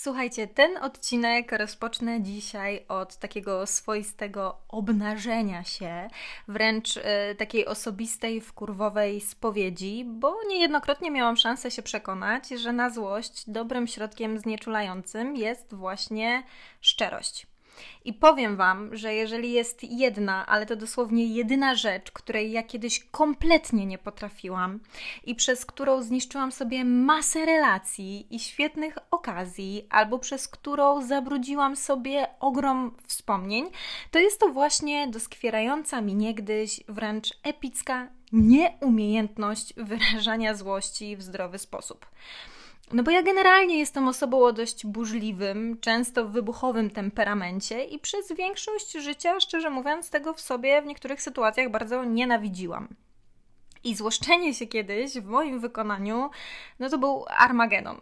Słuchajcie, ten odcinek rozpocznę dzisiaj od takiego swoistego obnażenia się, wręcz y, takiej osobistej, wkurwowej spowiedzi, bo niejednokrotnie miałam szansę się przekonać, że na złość dobrym środkiem znieczulającym jest właśnie szczerość. I powiem Wam, że jeżeli jest jedna, ale to dosłownie jedyna rzecz, której ja kiedyś kompletnie nie potrafiłam i przez którą zniszczyłam sobie masę relacji i świetnych okazji, albo przez którą zabrudziłam sobie ogrom wspomnień, to jest to właśnie doskwierająca mi niegdyś wręcz epicka nieumiejętność wyrażania złości w zdrowy sposób. No bo ja generalnie jestem osobą o dość burzliwym, często wybuchowym temperamencie i przez większość życia, szczerze mówiąc, tego w sobie w niektórych sytuacjach bardzo nienawidziłam. I złoszczenie się kiedyś w moim wykonaniu, no to był Armagedon.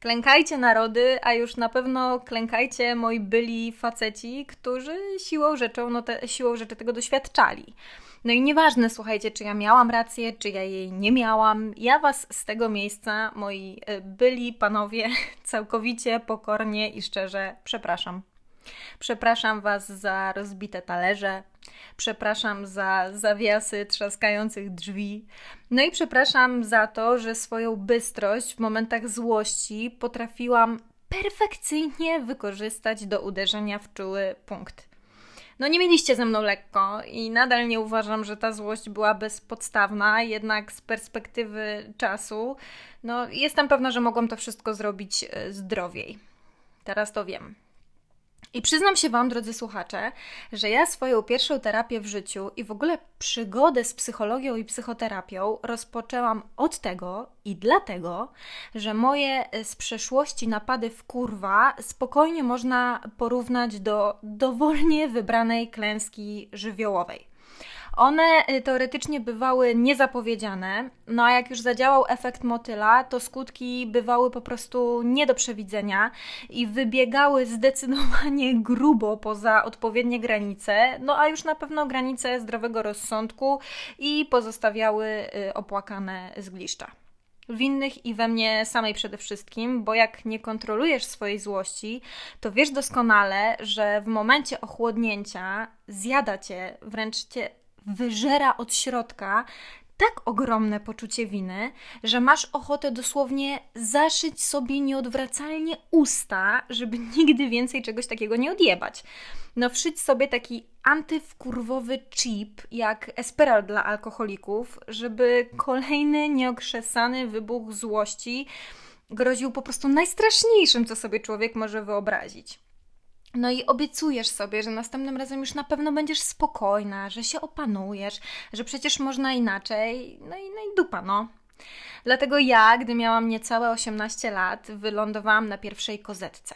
Klękajcie narody, a już na pewno klękajcie moi byli faceci, którzy siłą, rzeczą, no te, siłą rzeczy tego doświadczali. No i nieważne, słuchajcie, czy ja miałam rację, czy ja jej nie miałam, ja Was z tego miejsca, moi e, byli panowie, całkowicie pokornie i szczerze przepraszam. Przepraszam Was za rozbite talerze, przepraszam za zawiasy trzaskających drzwi, no i przepraszam za to, że swoją bystrość w momentach złości potrafiłam perfekcyjnie wykorzystać do uderzenia w czuły punkt. No nie mieliście ze mną lekko i nadal nie uważam, że ta złość była bezpodstawna, jednak z perspektywy czasu, no jestem pewna, że mogłam to wszystko zrobić e, zdrowiej. Teraz to wiem. I przyznam się Wam, drodzy słuchacze, że ja swoją pierwszą terapię w życiu i w ogóle przygodę z psychologią i psychoterapią rozpoczęłam od tego i dlatego, że moje e, z przeszłości napady w kurwa spokojnie można porównać do dowolnie wybranej klęski żywiołowej. One y, teoretycznie bywały niezapowiedziane, no a jak już zadziałał efekt motyla, to skutki bywały po prostu nie do przewidzenia i wybiegały zdecydowanie grubo poza odpowiednie granice, no a już na pewno granice zdrowego rozsądku i pozostawiały y, opłakane zgliszcza. Winnych i we mnie samej przede wszystkim, bo jak nie kontrolujesz swojej złości, to wiesz doskonale, że w momencie ochłodnięcia zjada cię, wręcz cię wyżera od środka tak ogromne poczucie winy, że masz ochotę dosłownie zaszyć sobie nieodwracalnie usta, żeby nigdy więcej czegoś takiego nie odjebać. No wszyć sobie taki antywkurwowy chip jak Esperal dla alkoholików, żeby kolejny nieokrzesany wybuch złości groził po prostu najstraszniejszym, co sobie człowiek może wyobrazić. No i obiecujesz sobie, że następnym razem już na pewno będziesz spokojna, że się opanujesz, że przecież można inaczej. No i, no i dupa, no. Dlatego ja, gdy miałam niecałe 18 lat, wylądowałam na pierwszej kozetce.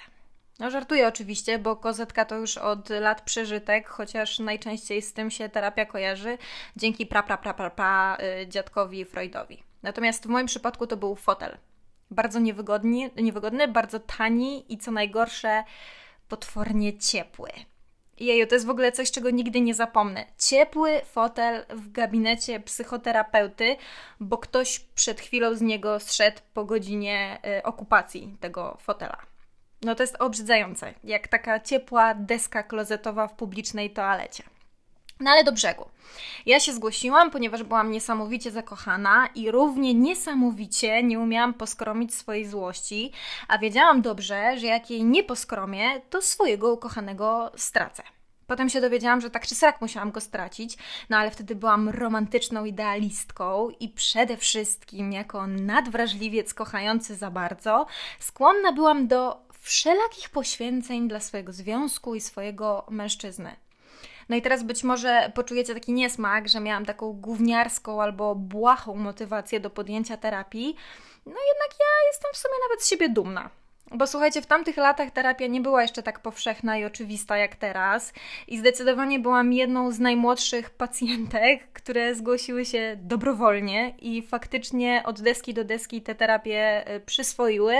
No żartuję oczywiście, bo kozetka to już od lat przeżytek, chociaż najczęściej z tym się terapia kojarzy dzięki pra pra pra pra, pra y, dziadkowi Freudowi. Natomiast w moim przypadku to był fotel. Bardzo niewygodny, niewygodny, bardzo tani i co najgorsze potwornie ciepły. Jeju, to jest w ogóle coś, czego nigdy nie zapomnę. Ciepły fotel w gabinecie psychoterapeuty, bo ktoś przed chwilą z niego zszedł po godzinie y, okupacji tego fotela. No to jest obrzydzające, jak taka ciepła deska klozetowa w publicznej toalecie. No ale do brzegu. Ja się zgłosiłam, ponieważ byłam niesamowicie zakochana i równie niesamowicie nie umiałam poskromić swojej złości, a wiedziałam dobrze, że jak jej nie poskromię, to swojego ukochanego stracę. Potem się dowiedziałam, że tak czy siak musiałam go stracić, no ale wtedy byłam romantyczną idealistką i przede wszystkim jako nadwrażliwiec kochający za bardzo, skłonna byłam do wszelakich poświęceń dla swojego związku i swojego mężczyzny. No i teraz być może poczujecie taki niesmak, że miałam taką gówniarską albo błahą motywację do podjęcia terapii. No jednak ja jestem w sumie nawet z siebie dumna. Bo słuchajcie, w tamtych latach terapia nie była jeszcze tak powszechna i oczywista jak teraz, i zdecydowanie byłam jedną z najmłodszych pacjentek, które zgłosiły się dobrowolnie i faktycznie od deski do deski te terapie e, przyswoiły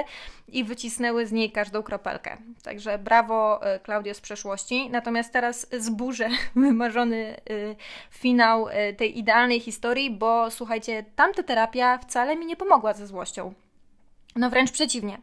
i wycisnęły z niej każdą kropelkę. Także brawo, e, Klaudio z przeszłości. Natomiast teraz zburzę wymarzony e, finał tej idealnej historii, bo słuchajcie, tamta terapia wcale mi nie pomogła ze złością. No wręcz przeciwnie.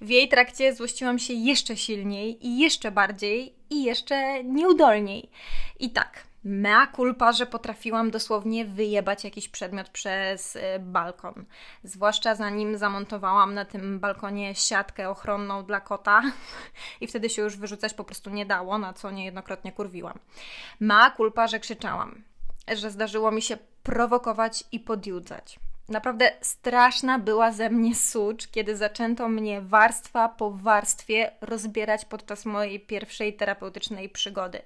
W jej trakcie złościłam się jeszcze silniej i jeszcze bardziej i jeszcze nieudolniej. I tak, mea culpa, że potrafiłam dosłownie wyjebać jakiś przedmiot przez y, balkon. Zwłaszcza zanim zamontowałam na tym balkonie siatkę ochronną dla kota i wtedy się już wyrzucać po prostu nie dało, na co niejednokrotnie kurwiłam. Mea culpa, że krzyczałam, że zdarzyło mi się prowokować i podjudzać. Naprawdę straszna była ze mnie sucz, kiedy zaczęto mnie warstwa po warstwie rozbierać podczas mojej pierwszej terapeutycznej przygody.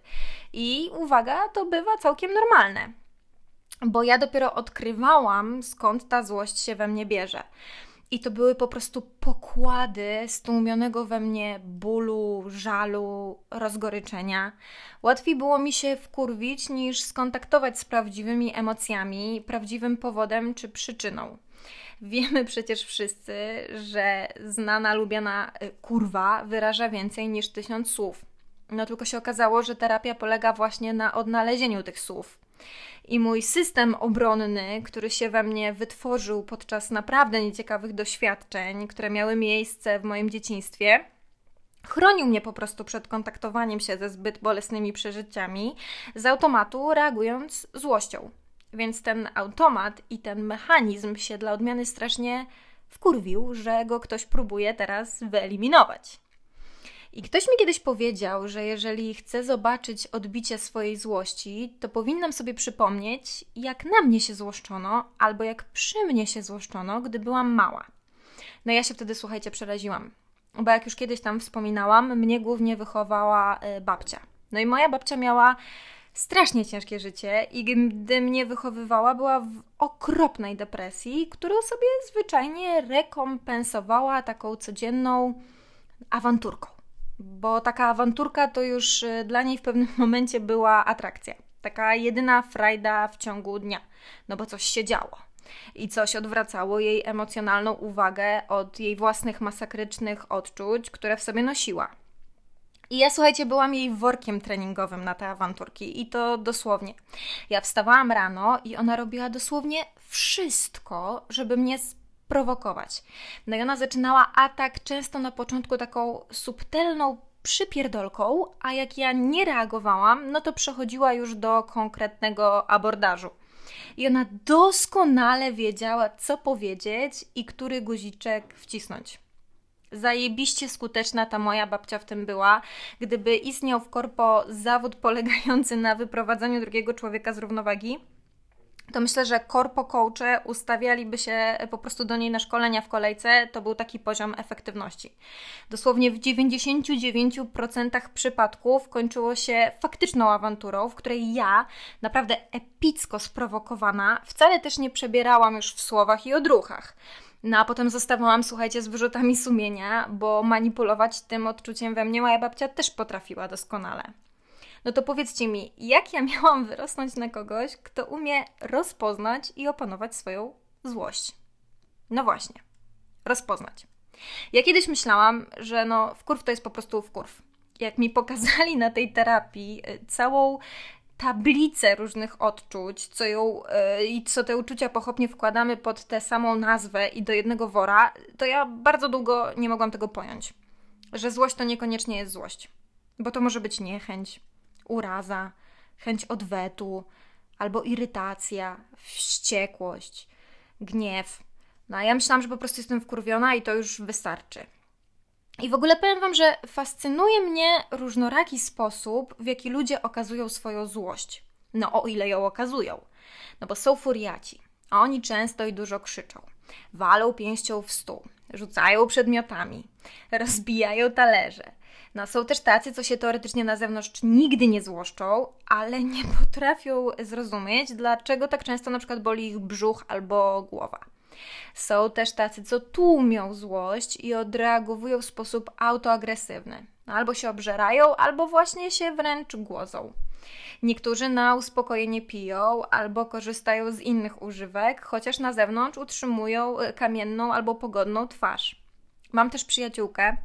I uwaga, to bywa całkiem normalne, bo ja dopiero odkrywałam, skąd ta złość się we mnie bierze. I to były po prostu pokłady stłumionego we mnie bólu, żalu, rozgoryczenia. Łatwiej było mi się wkurwić niż skontaktować z prawdziwymi emocjami, prawdziwym powodem czy przyczyną. Wiemy przecież wszyscy, że znana, lubiana y, kurwa wyraża więcej niż tysiąc słów. No tylko się okazało, że terapia polega właśnie na odnalezieniu tych słów i mój system obronny, który się we mnie wytworzył podczas naprawdę nieciekawych doświadczeń, które miały miejsce w moim dzieciństwie, chronił mnie po prostu przed kontaktowaniem się ze zbyt bolesnymi przeżyciami, z automatu reagując złością. Więc ten automat i ten mechanizm się dla odmiany strasznie wkurwił, że go ktoś próbuje teraz wyeliminować. I ktoś mi kiedyś powiedział, że jeżeli chcę zobaczyć odbicie swojej złości, to powinnam sobie przypomnieć, jak na mnie się złoszczono, albo jak przy mnie się złoszczono, gdy byłam mała. No ja się wtedy, słuchajcie, przeraziłam. Bo jak już kiedyś tam wspominałam, mnie głównie wychowała y, babcia. No i moja babcia miała strasznie ciężkie życie i gdy mnie wychowywała, była w okropnej depresji, którą sobie zwyczajnie rekompensowała taką codzienną awanturką bo taka awanturka to już y, dla niej w pewnym momencie była atrakcja. Taka jedyna frajda w ciągu dnia, no bo coś się działo i coś odwracało jej emocjonalną uwagę od jej własnych masakrycznych odczuć, które w sobie nosiła. I ja, słuchajcie, byłam jej workiem treningowym na te awanturki i to dosłownie. Ja wstawałam rano i ona robiła dosłownie wszystko, żeby mnie prowokować. No i ona zaczynała atak często na początku taką subtelną przypierdolką, a jak ja nie reagowałam, no to przechodziła już do konkretnego abordażu. I ona doskonale wiedziała, co powiedzieć i który guziczek wcisnąć. Zajebiście skuteczna ta moja babcia w tym była. Gdyby istniał w korpo zawód polegający na wyprowadzaniu drugiego człowieka z równowagi, to myślę, że korpo coache ustawialiby się po prostu do niej na szkolenia w kolejce, to był taki poziom efektywności. Dosłownie w 99% przypadków kończyło się faktyczną awanturą, w której ja, naprawdę epicko sprowokowana, wcale też nie przebierałam już w słowach i odruchach. No a potem zostawałam, słuchajcie, z wyrzutami sumienia, bo manipulować tym odczuciem we mnie moja babcia też potrafiła doskonale. No to powiedzcie mi, jak ja miałam wyrosnąć na kogoś, kto umie rozpoznać i opanować swoją złość? No właśnie, rozpoznać. Ja kiedyś myślałam, że no wkurw to jest po prostu wkurw. Jak mi pokazali na tej terapii y, całą tablicę różnych odczuć, co ją yy, i co te uczucia pochopnie wkładamy pod tę samą nazwę i do jednego wora, to ja bardzo długo nie mogłam tego pojąć. Że złość to niekoniecznie jest złość, bo to może być niechęć, uraza, chęć odwetu, albo irytacja, wściekłość, gniew. No a ja myślałam, że po prostu jestem wkurwiona i to już wystarczy. I w ogóle powiem Wam, że fascynuje mnie różnoraki sposób, w jaki ludzie okazują swoją złość. No o ile ją okazują. No bo są furiaci, a oni często i dużo krzyczą. Walą pięścią w stół, rzucają przedmiotami, rozbijają talerze, no, są też tacy, co się teoretycznie na zewnątrz nigdy nie złoszczą, ale nie potrafią zrozumieć, dlaczego tak często na przykład boli ich brzuch albo głowa. Są też tacy, co tłumią złość i odreagowują w sposób autoagresywny. No, albo się obżerają, albo właśnie się wręcz głozą. Niektórzy na uspokojenie piją albo korzystają z innych używek, chociaż na zewnątrz utrzymują kamienną albo pogodną twarz. Mam też przyjaciółkę,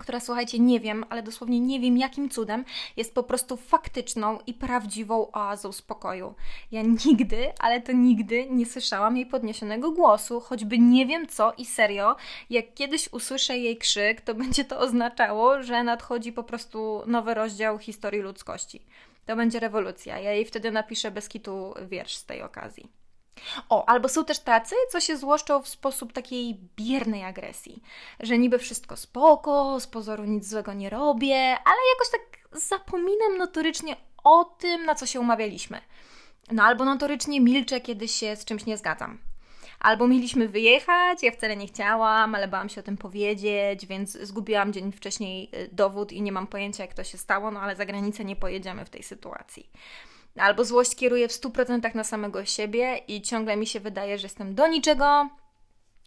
która słuchajcie, nie wiem, ale dosłownie nie wiem jakim cudem, jest po prostu faktyczną i prawdziwą oazą spokoju. Ja nigdy, ale to nigdy nie słyszałam jej podniesionego głosu, choćby nie wiem co i serio, jak kiedyś usłyszę jej krzyk, to będzie to oznaczało, że nadchodzi po prostu nowy rozdział historii ludzkości. To będzie rewolucja. Ja jej wtedy napiszę bez kitu wiersz z tej okazji. O, albo są też tacy, co się złoszczą w sposób takiej biernej agresji, że niby wszystko spoko, z pozoru nic złego nie robię, ale jakoś tak zapominam notorycznie o tym, na co się umawialiśmy. No albo notorycznie milczę, kiedy się z czymś nie zgadzam. Albo mieliśmy wyjechać, ja wcale nie chciałam, ale bałam się o tym powiedzieć, więc zgubiłam dzień wcześniej y, dowód i nie mam pojęcia, jak to się stało, no ale za granicę nie pojedziemy w tej sytuacji. Albo złość kieruje w 100% na samego siebie i ciągle mi się wydaje, że jestem do niczego,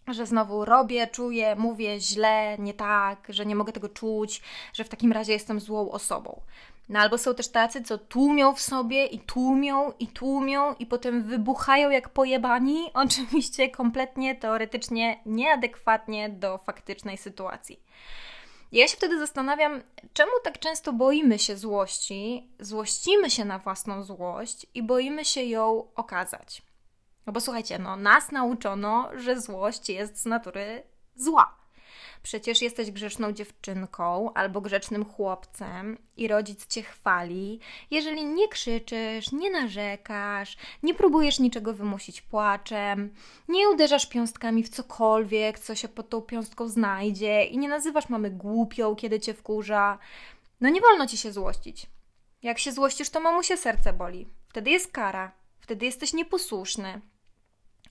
że znowu robię, czuję, mówię źle, nie tak, że nie mogę tego czuć, że w takim razie jestem złą osobą. No albo są też tacy, co tłumią w sobie i tłumią i tłumią i potem wybuchają jak pojebani, oczywiście kompletnie teoretycznie nieadekwatnie do faktycznej sytuacji. Ja się wtedy zastanawiam, czemu tak często boimy się złości, złościmy się na własną złość i boimy się ją okazać. No bo słuchajcie, no nas nauczono, że złość jest z natury zła. Przecież jesteś grzeczną dziewczynką albo grzecznym chłopcem i rodzic cię chwali, jeżeli nie krzyczysz, nie narzekasz, nie próbujesz niczego wymusić płaczem, nie uderzasz piąstkami w cokolwiek, co się pod tą piąstką znajdzie i nie nazywasz mamy głupią, kiedy cię wkurza. No nie wolno ci się złościć. Jak się złościsz, to mamusie serce boli. Wtedy jest kara. Wtedy jesteś nieposłuszny.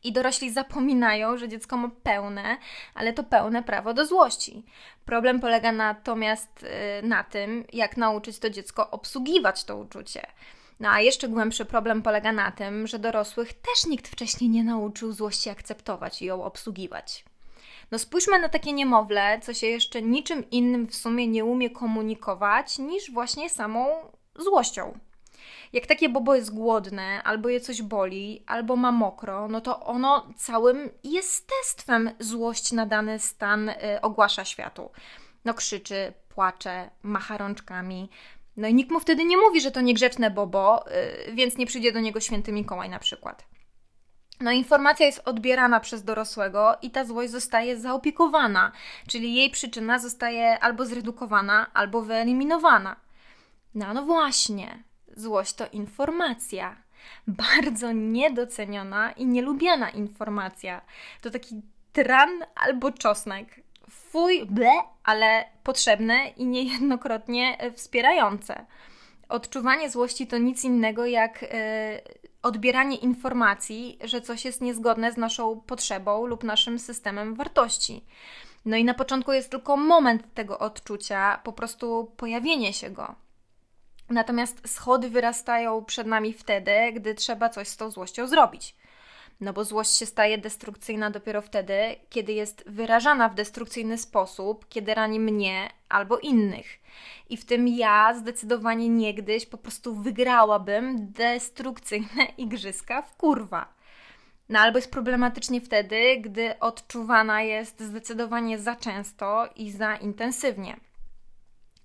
I dorośli zapominają, że dziecko ma pełne, ale to pełne prawo do złości. Problem polega natomiast y, na tym, jak nauczyć to dziecko obsługiwać to uczucie. No a jeszcze głębszy problem polega na tym, że dorosłych też nikt wcześniej nie nauczył złości akceptować i ją obsługiwać. No spójrzmy na takie niemowlę, co się jeszcze niczym innym w sumie nie umie komunikować niż właśnie samą złością. Jak takie bobo jest głodne, albo je coś boli, albo ma mokro, no to ono całym jestestwem złość na dany stan y, ogłasza światu. No krzyczy, płacze, macha rączkami. No i nikt mu wtedy nie mówi, że to niegrzeczne bobo, y, więc nie przyjdzie do niego święty Mikołaj na przykład. No, informacja jest odbierana przez dorosłego i ta złość zostaje zaopiekowana, czyli jej przyczyna zostaje albo zredukowana, albo wyeliminowana. No, no właśnie, Złość to informacja. Bardzo niedoceniona i nielubiana informacja. To taki tran albo czosnek. Fuj, ble, ale potrzebne i niejednokrotnie wspierające. Odczuwanie złości to nic innego jak yy, odbieranie informacji, że coś jest niezgodne z naszą potrzebą lub naszym systemem wartości. No i na początku jest tylko moment tego odczucia, po prostu pojawienie się go. Natomiast schody wyrastają przed nami wtedy, gdy trzeba coś z tą złością zrobić. No bo złość się staje destrukcyjna dopiero wtedy, kiedy jest wyrażana w destrukcyjny sposób, kiedy rani mnie albo innych. I w tym ja zdecydowanie niegdyś po prostu wygrałabym destrukcyjne igrzyska w kurwa. No albo jest problematycznie wtedy, gdy odczuwana jest zdecydowanie za często i za intensywnie.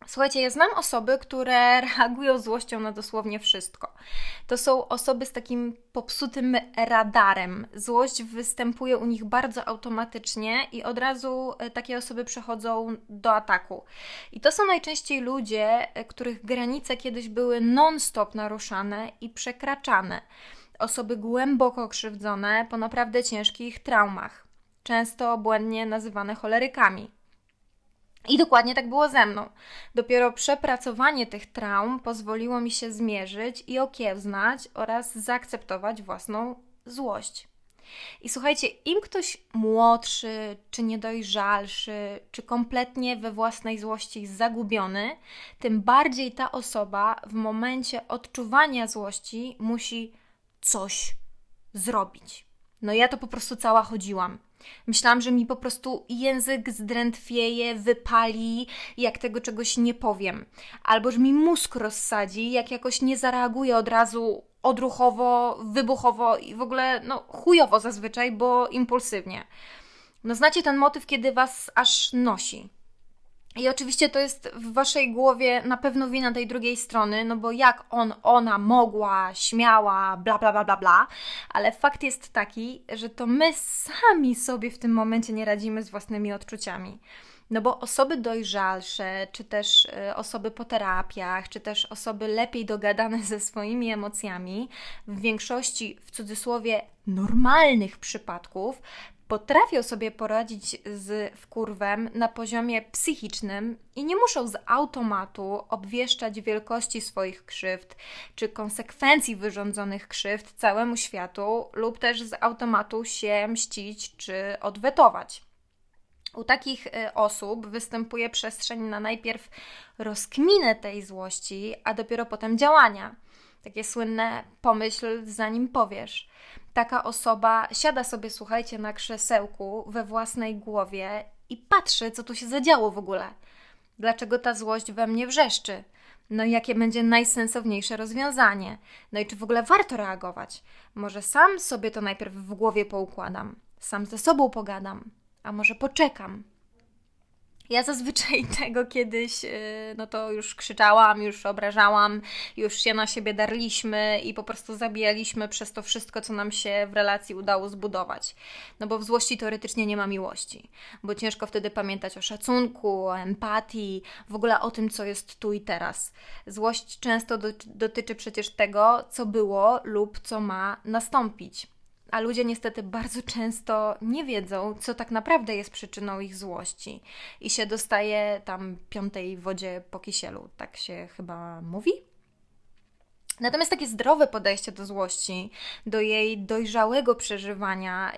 Słuchajcie, ja znam osoby, które reagują złością na dosłownie wszystko. To są osoby z takim popsutym radarem. Złość występuje u nich bardzo automatycznie i od razu e, takie osoby przechodzą do ataku. I to są najczęściej ludzie, e, których granice kiedyś były non-stop naruszane i przekraczane. Osoby głęboko krzywdzone po naprawdę ciężkich traumach, często błędnie nazywane cholerykami. I dokładnie tak było ze mną. Dopiero przepracowanie tych traum pozwoliło mi się zmierzyć i okiełznać oraz zaakceptować własną złość. I słuchajcie, im ktoś młodszy, czy niedojrzalszy, czy kompletnie we własnej złości zagubiony, tym bardziej ta osoba w momencie odczuwania złości musi coś zrobić. No ja to po prostu cała chodziłam. Myślałam, że mi po prostu język zdrętwieje, wypali, jak tego czegoś nie powiem. Albo że mi mózg rozsadzi, jak jakoś nie zareaguje od razu odruchowo, wybuchowo i w ogóle no chujowo zazwyczaj, bo impulsywnie. No znacie ten motyw, kiedy was aż nosi. I oczywiście to jest w waszej głowie na pewno wina tej drugiej strony, no bo jak on, ona mogła, śmiała, bla, bla, bla, bla, bla, ale fakt jest taki, że to my sami sobie w tym momencie nie radzimy z własnymi odczuciami. No bo osoby dojrzalsze, czy też y, osoby po terapiach, czy też osoby lepiej dogadane ze swoimi emocjami, w większości w cudzysłowie normalnych przypadków, potrafią sobie poradzić z wkurwem na poziomie psychicznym i nie muszą z automatu obwieszczać wielkości swoich krzywd czy konsekwencji wyrządzonych krzywd całemu światu, lub też z automatu się mścić czy odwetować. U takich y, osób występuje przestrzeń na najpierw rozkminę tej złości, a dopiero potem działania. Takie słynne pomyśl zanim powiesz. Taka osoba siada sobie, słuchajcie, na krzesełku we własnej głowie i patrzy, co tu się zadziało w ogóle. Dlaczego ta złość we mnie wrzeszczy? No i jakie będzie najsensowniejsze rozwiązanie? No i czy w ogóle warto reagować? Może sam sobie to najpierw w głowie poukładam, sam ze sobą pogadam, a może poczekam. Ja zazwyczaj tego kiedyś, y, no to już krzyczałam, już obrażałam, już się na siebie darliśmy i po prostu zabijaliśmy przez to wszystko, co nam się w relacji udało zbudować. No bo w złości teoretycznie nie ma miłości, bo ciężko wtedy pamiętać o szacunku, o empatii, w ogóle o tym, co jest tu i teraz. Złość często dotyczy przecież tego, co było lub co ma nastąpić a ludzie niestety bardzo często nie wiedzą, co tak naprawdę jest przyczyną ich złości. I się dostaje tam piątej wodzie po kisielu, tak się chyba mówi. Natomiast takie zdrowe podejście do złości, do jej dojrzałego przeżywania,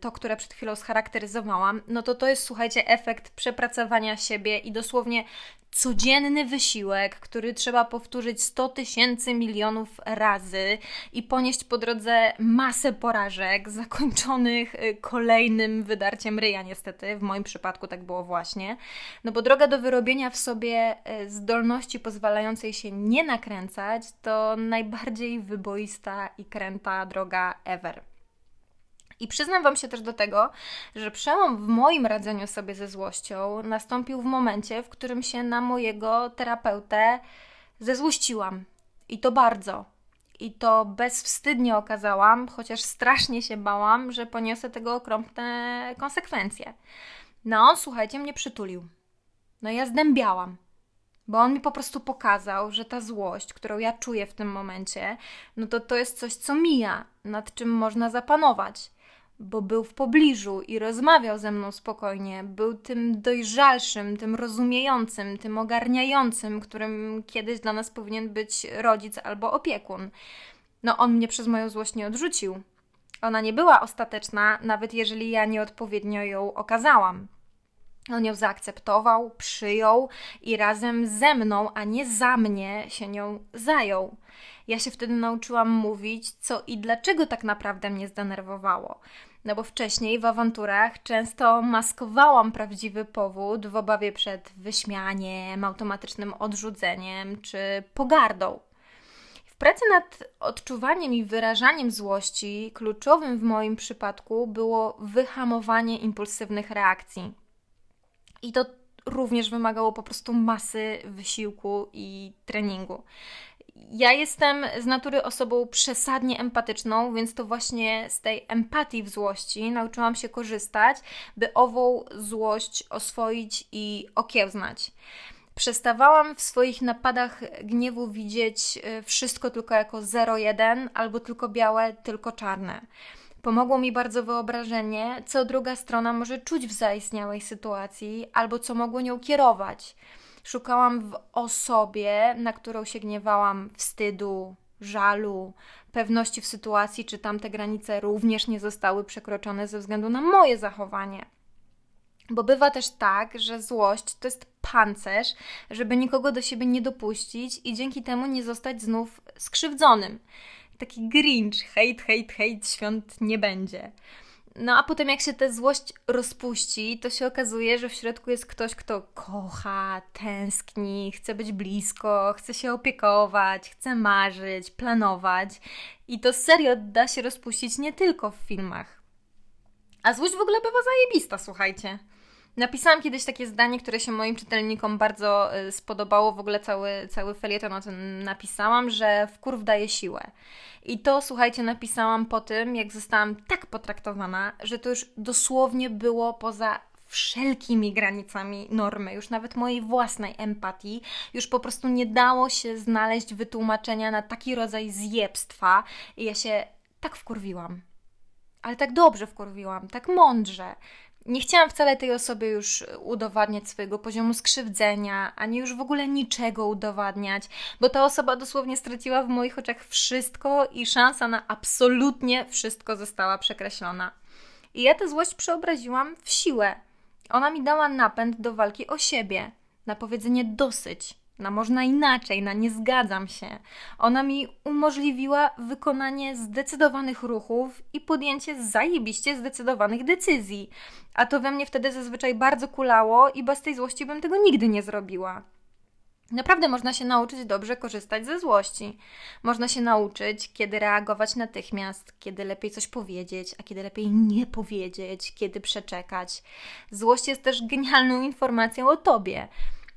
to, które przed chwilą scharakteryzowałam, no to to jest, słuchajcie, efekt przepracowania siebie i dosłownie codzienny wysiłek, który trzeba powtórzyć 100 tysięcy milionów razy i ponieść po drodze masę porażek, zakończonych y, kolejnym wydarciem ryja, niestety. W moim przypadku tak było właśnie. No bo droga do wyrobienia w sobie y, zdolności pozwalającej się nie nakręcać to najbardziej wyboista i kręta droga ever. I przyznam Wam się też do tego, że przełom w moim radzeniu sobie ze złością nastąpił w momencie, w którym się na mojego terapeutę zezłościłam. I to bardzo. I to bezwstydnie okazałam, chociaż strasznie się bałam, że poniosę tego okropne konsekwencje. No on, słuchajcie, mnie przytulił. No ja zdębiałam bo on mi po prostu pokazał, że ta złość, którą ja czuję w tym momencie, no to to jest coś, co mija, nad czym można zapanować bo był w pobliżu i rozmawiał ze mną spokojnie. Był tym dojrzalszym, tym rozumiejącym, tym ogarniającym, którym kiedyś dla nas powinien być rodzic albo opiekun. No, on mnie przez moją złość nie odrzucił. Ona nie była ostateczna, nawet jeżeli ja nieodpowiednio ją okazałam. On ją zaakceptował, przyjął i razem ze mną, a nie za mnie, się nią zajął. Ja się wtedy nauczyłam mówić, co i dlaczego tak naprawdę mnie zdenerwowało. No bo wcześniej w awanturach często maskowałam prawdziwy powód w obawie przed wyśmianiem, automatycznym odrzuceniem czy pogardą. W pracy nad odczuwaniem i wyrażaniem złości kluczowym w moim przypadku było wyhamowanie impulsywnych reakcji. I to również wymagało po prostu masy wysiłku i treningu. Ja jestem z natury osobą przesadnie empatyczną, więc to właśnie z tej empatii w złości nauczyłam się korzystać, by ową złość oswoić i okiełznać. Przestawałam w swoich napadach gniewu widzieć e, wszystko tylko jako zero-jeden, albo tylko białe, tylko czarne. Pomogło mi bardzo wyobrażenie, co druga strona może czuć w zaistniałej sytuacji, albo co mogło nią kierować. Szukałam w osobie, na którą się gniewałam, wstydu, żalu, pewności w sytuacji, czy tamte granice również nie zostały przekroczone ze względu na moje zachowanie. Bo bywa też tak, że złość to jest pancerz, żeby nikogo do siebie nie dopuścić i dzięki temu nie zostać znów skrzywdzonym. Taki grinch, hejt, hejt, hejt, świąt nie będzie. No a potem jak się ta złość rozpuści, to się okazuje, że w środku jest ktoś, kto kocha, tęskni, chce być blisko, chce się opiekować, chce marzyć, planować. I to serio da się rozpuścić nie tylko w filmach. A złość w ogóle bywa zajebista, słuchajcie. Napisałam kiedyś takie zdanie, które się moim czytelnikom bardzo y, spodobało. W ogóle cały, cały felieton o tym napisałam, że wkurw daje siłę. I to, słuchajcie, napisałam po tym, jak zostałam tak potraktowana, że to już dosłownie było poza wszelkimi granicami normy, już nawet mojej własnej empatii, już po prostu nie dało się znaleźć wytłumaczenia na taki rodzaj zjebstwa i ja się tak wkurwiłam. Ale tak dobrze wkurwiłam, tak mądrze. Nie chciałam wcale tej osobie już udowadniać swojego poziomu skrzywdzenia, ani już w ogóle niczego udowadniać, bo ta osoba dosłownie straciła w moich oczach wszystko i szansa na absolutnie wszystko została przekreślona. I ja tę złość przeobraziłam w siłę. Ona mi dała napęd do walki o siebie, na powiedzenie dosyć, na można inaczej, na nie zgadzam się. Ona mi umożliwiła wykonanie zdecydowanych ruchów i podjęcie zajebiście zdecydowanych decyzji. A to we mnie wtedy zazwyczaj bardzo kulało i bez tej złości bym tego nigdy nie zrobiła. Naprawdę można się nauczyć dobrze korzystać ze złości. Można się nauczyć, kiedy reagować natychmiast, kiedy lepiej coś powiedzieć, a kiedy lepiej nie powiedzieć, kiedy przeczekać. Złość jest też genialną informacją o tobie.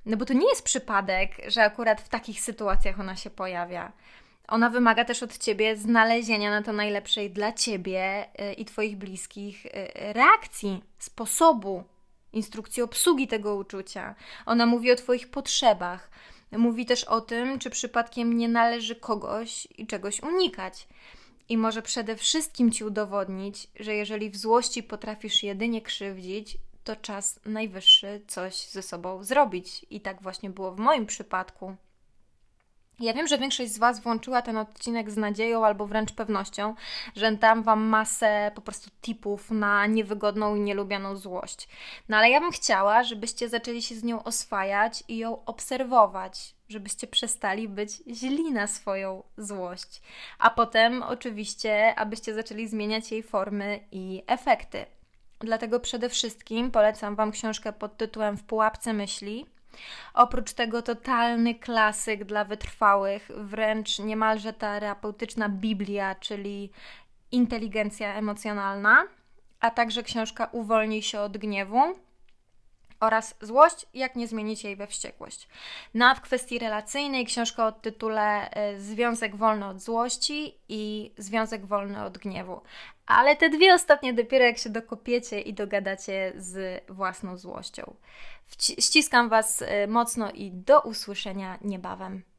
No bo to nie jest przypadek, że akurat w takich sytuacjach ona się pojawia. Ona wymaga też od ciebie znalezienia na to najlepszej dla ciebie y, i twoich bliskich y, reakcji, sposobu, instrukcji obsługi tego uczucia. Ona mówi o twoich potrzebach. Mówi też o tym, czy przypadkiem nie należy kogoś i czegoś unikać. I może przede wszystkim ci udowodnić, że jeżeli w złości potrafisz jedynie krzywdzić, to czas najwyższy coś ze sobą zrobić. I tak właśnie było w moim przypadku. Ja wiem, że większość z Was włączyła ten odcinek z nadzieją albo wręcz pewnością, że dam Wam masę po prostu tipów na niewygodną i nielubianą złość. No ale ja bym chciała, żebyście zaczęli się z nią oswajać i ją obserwować, żebyście przestali być źli na swoją złość. A potem oczywiście, abyście zaczęli zmieniać jej formy i efekty. Dlatego przede wszystkim polecam Wam książkę pod tytułem W pułapce myśli. Oprócz tego totalny klasyk dla wytrwałych, wręcz niemalże terapeutyczna Biblia, czyli inteligencja emocjonalna, a także książka Uwolnij się od gniewu oraz złość, jak nie zmienić jej we wściekłość. No a w kwestii relacyjnej książka o tytule e, Związek wolny od złości i Związek wolny od gniewu. Ale te dwie ostatnie dopiero jak się dokopiecie i dogadacie z własną złością. Ściskam Was e, mocno i do usłyszenia niebawem.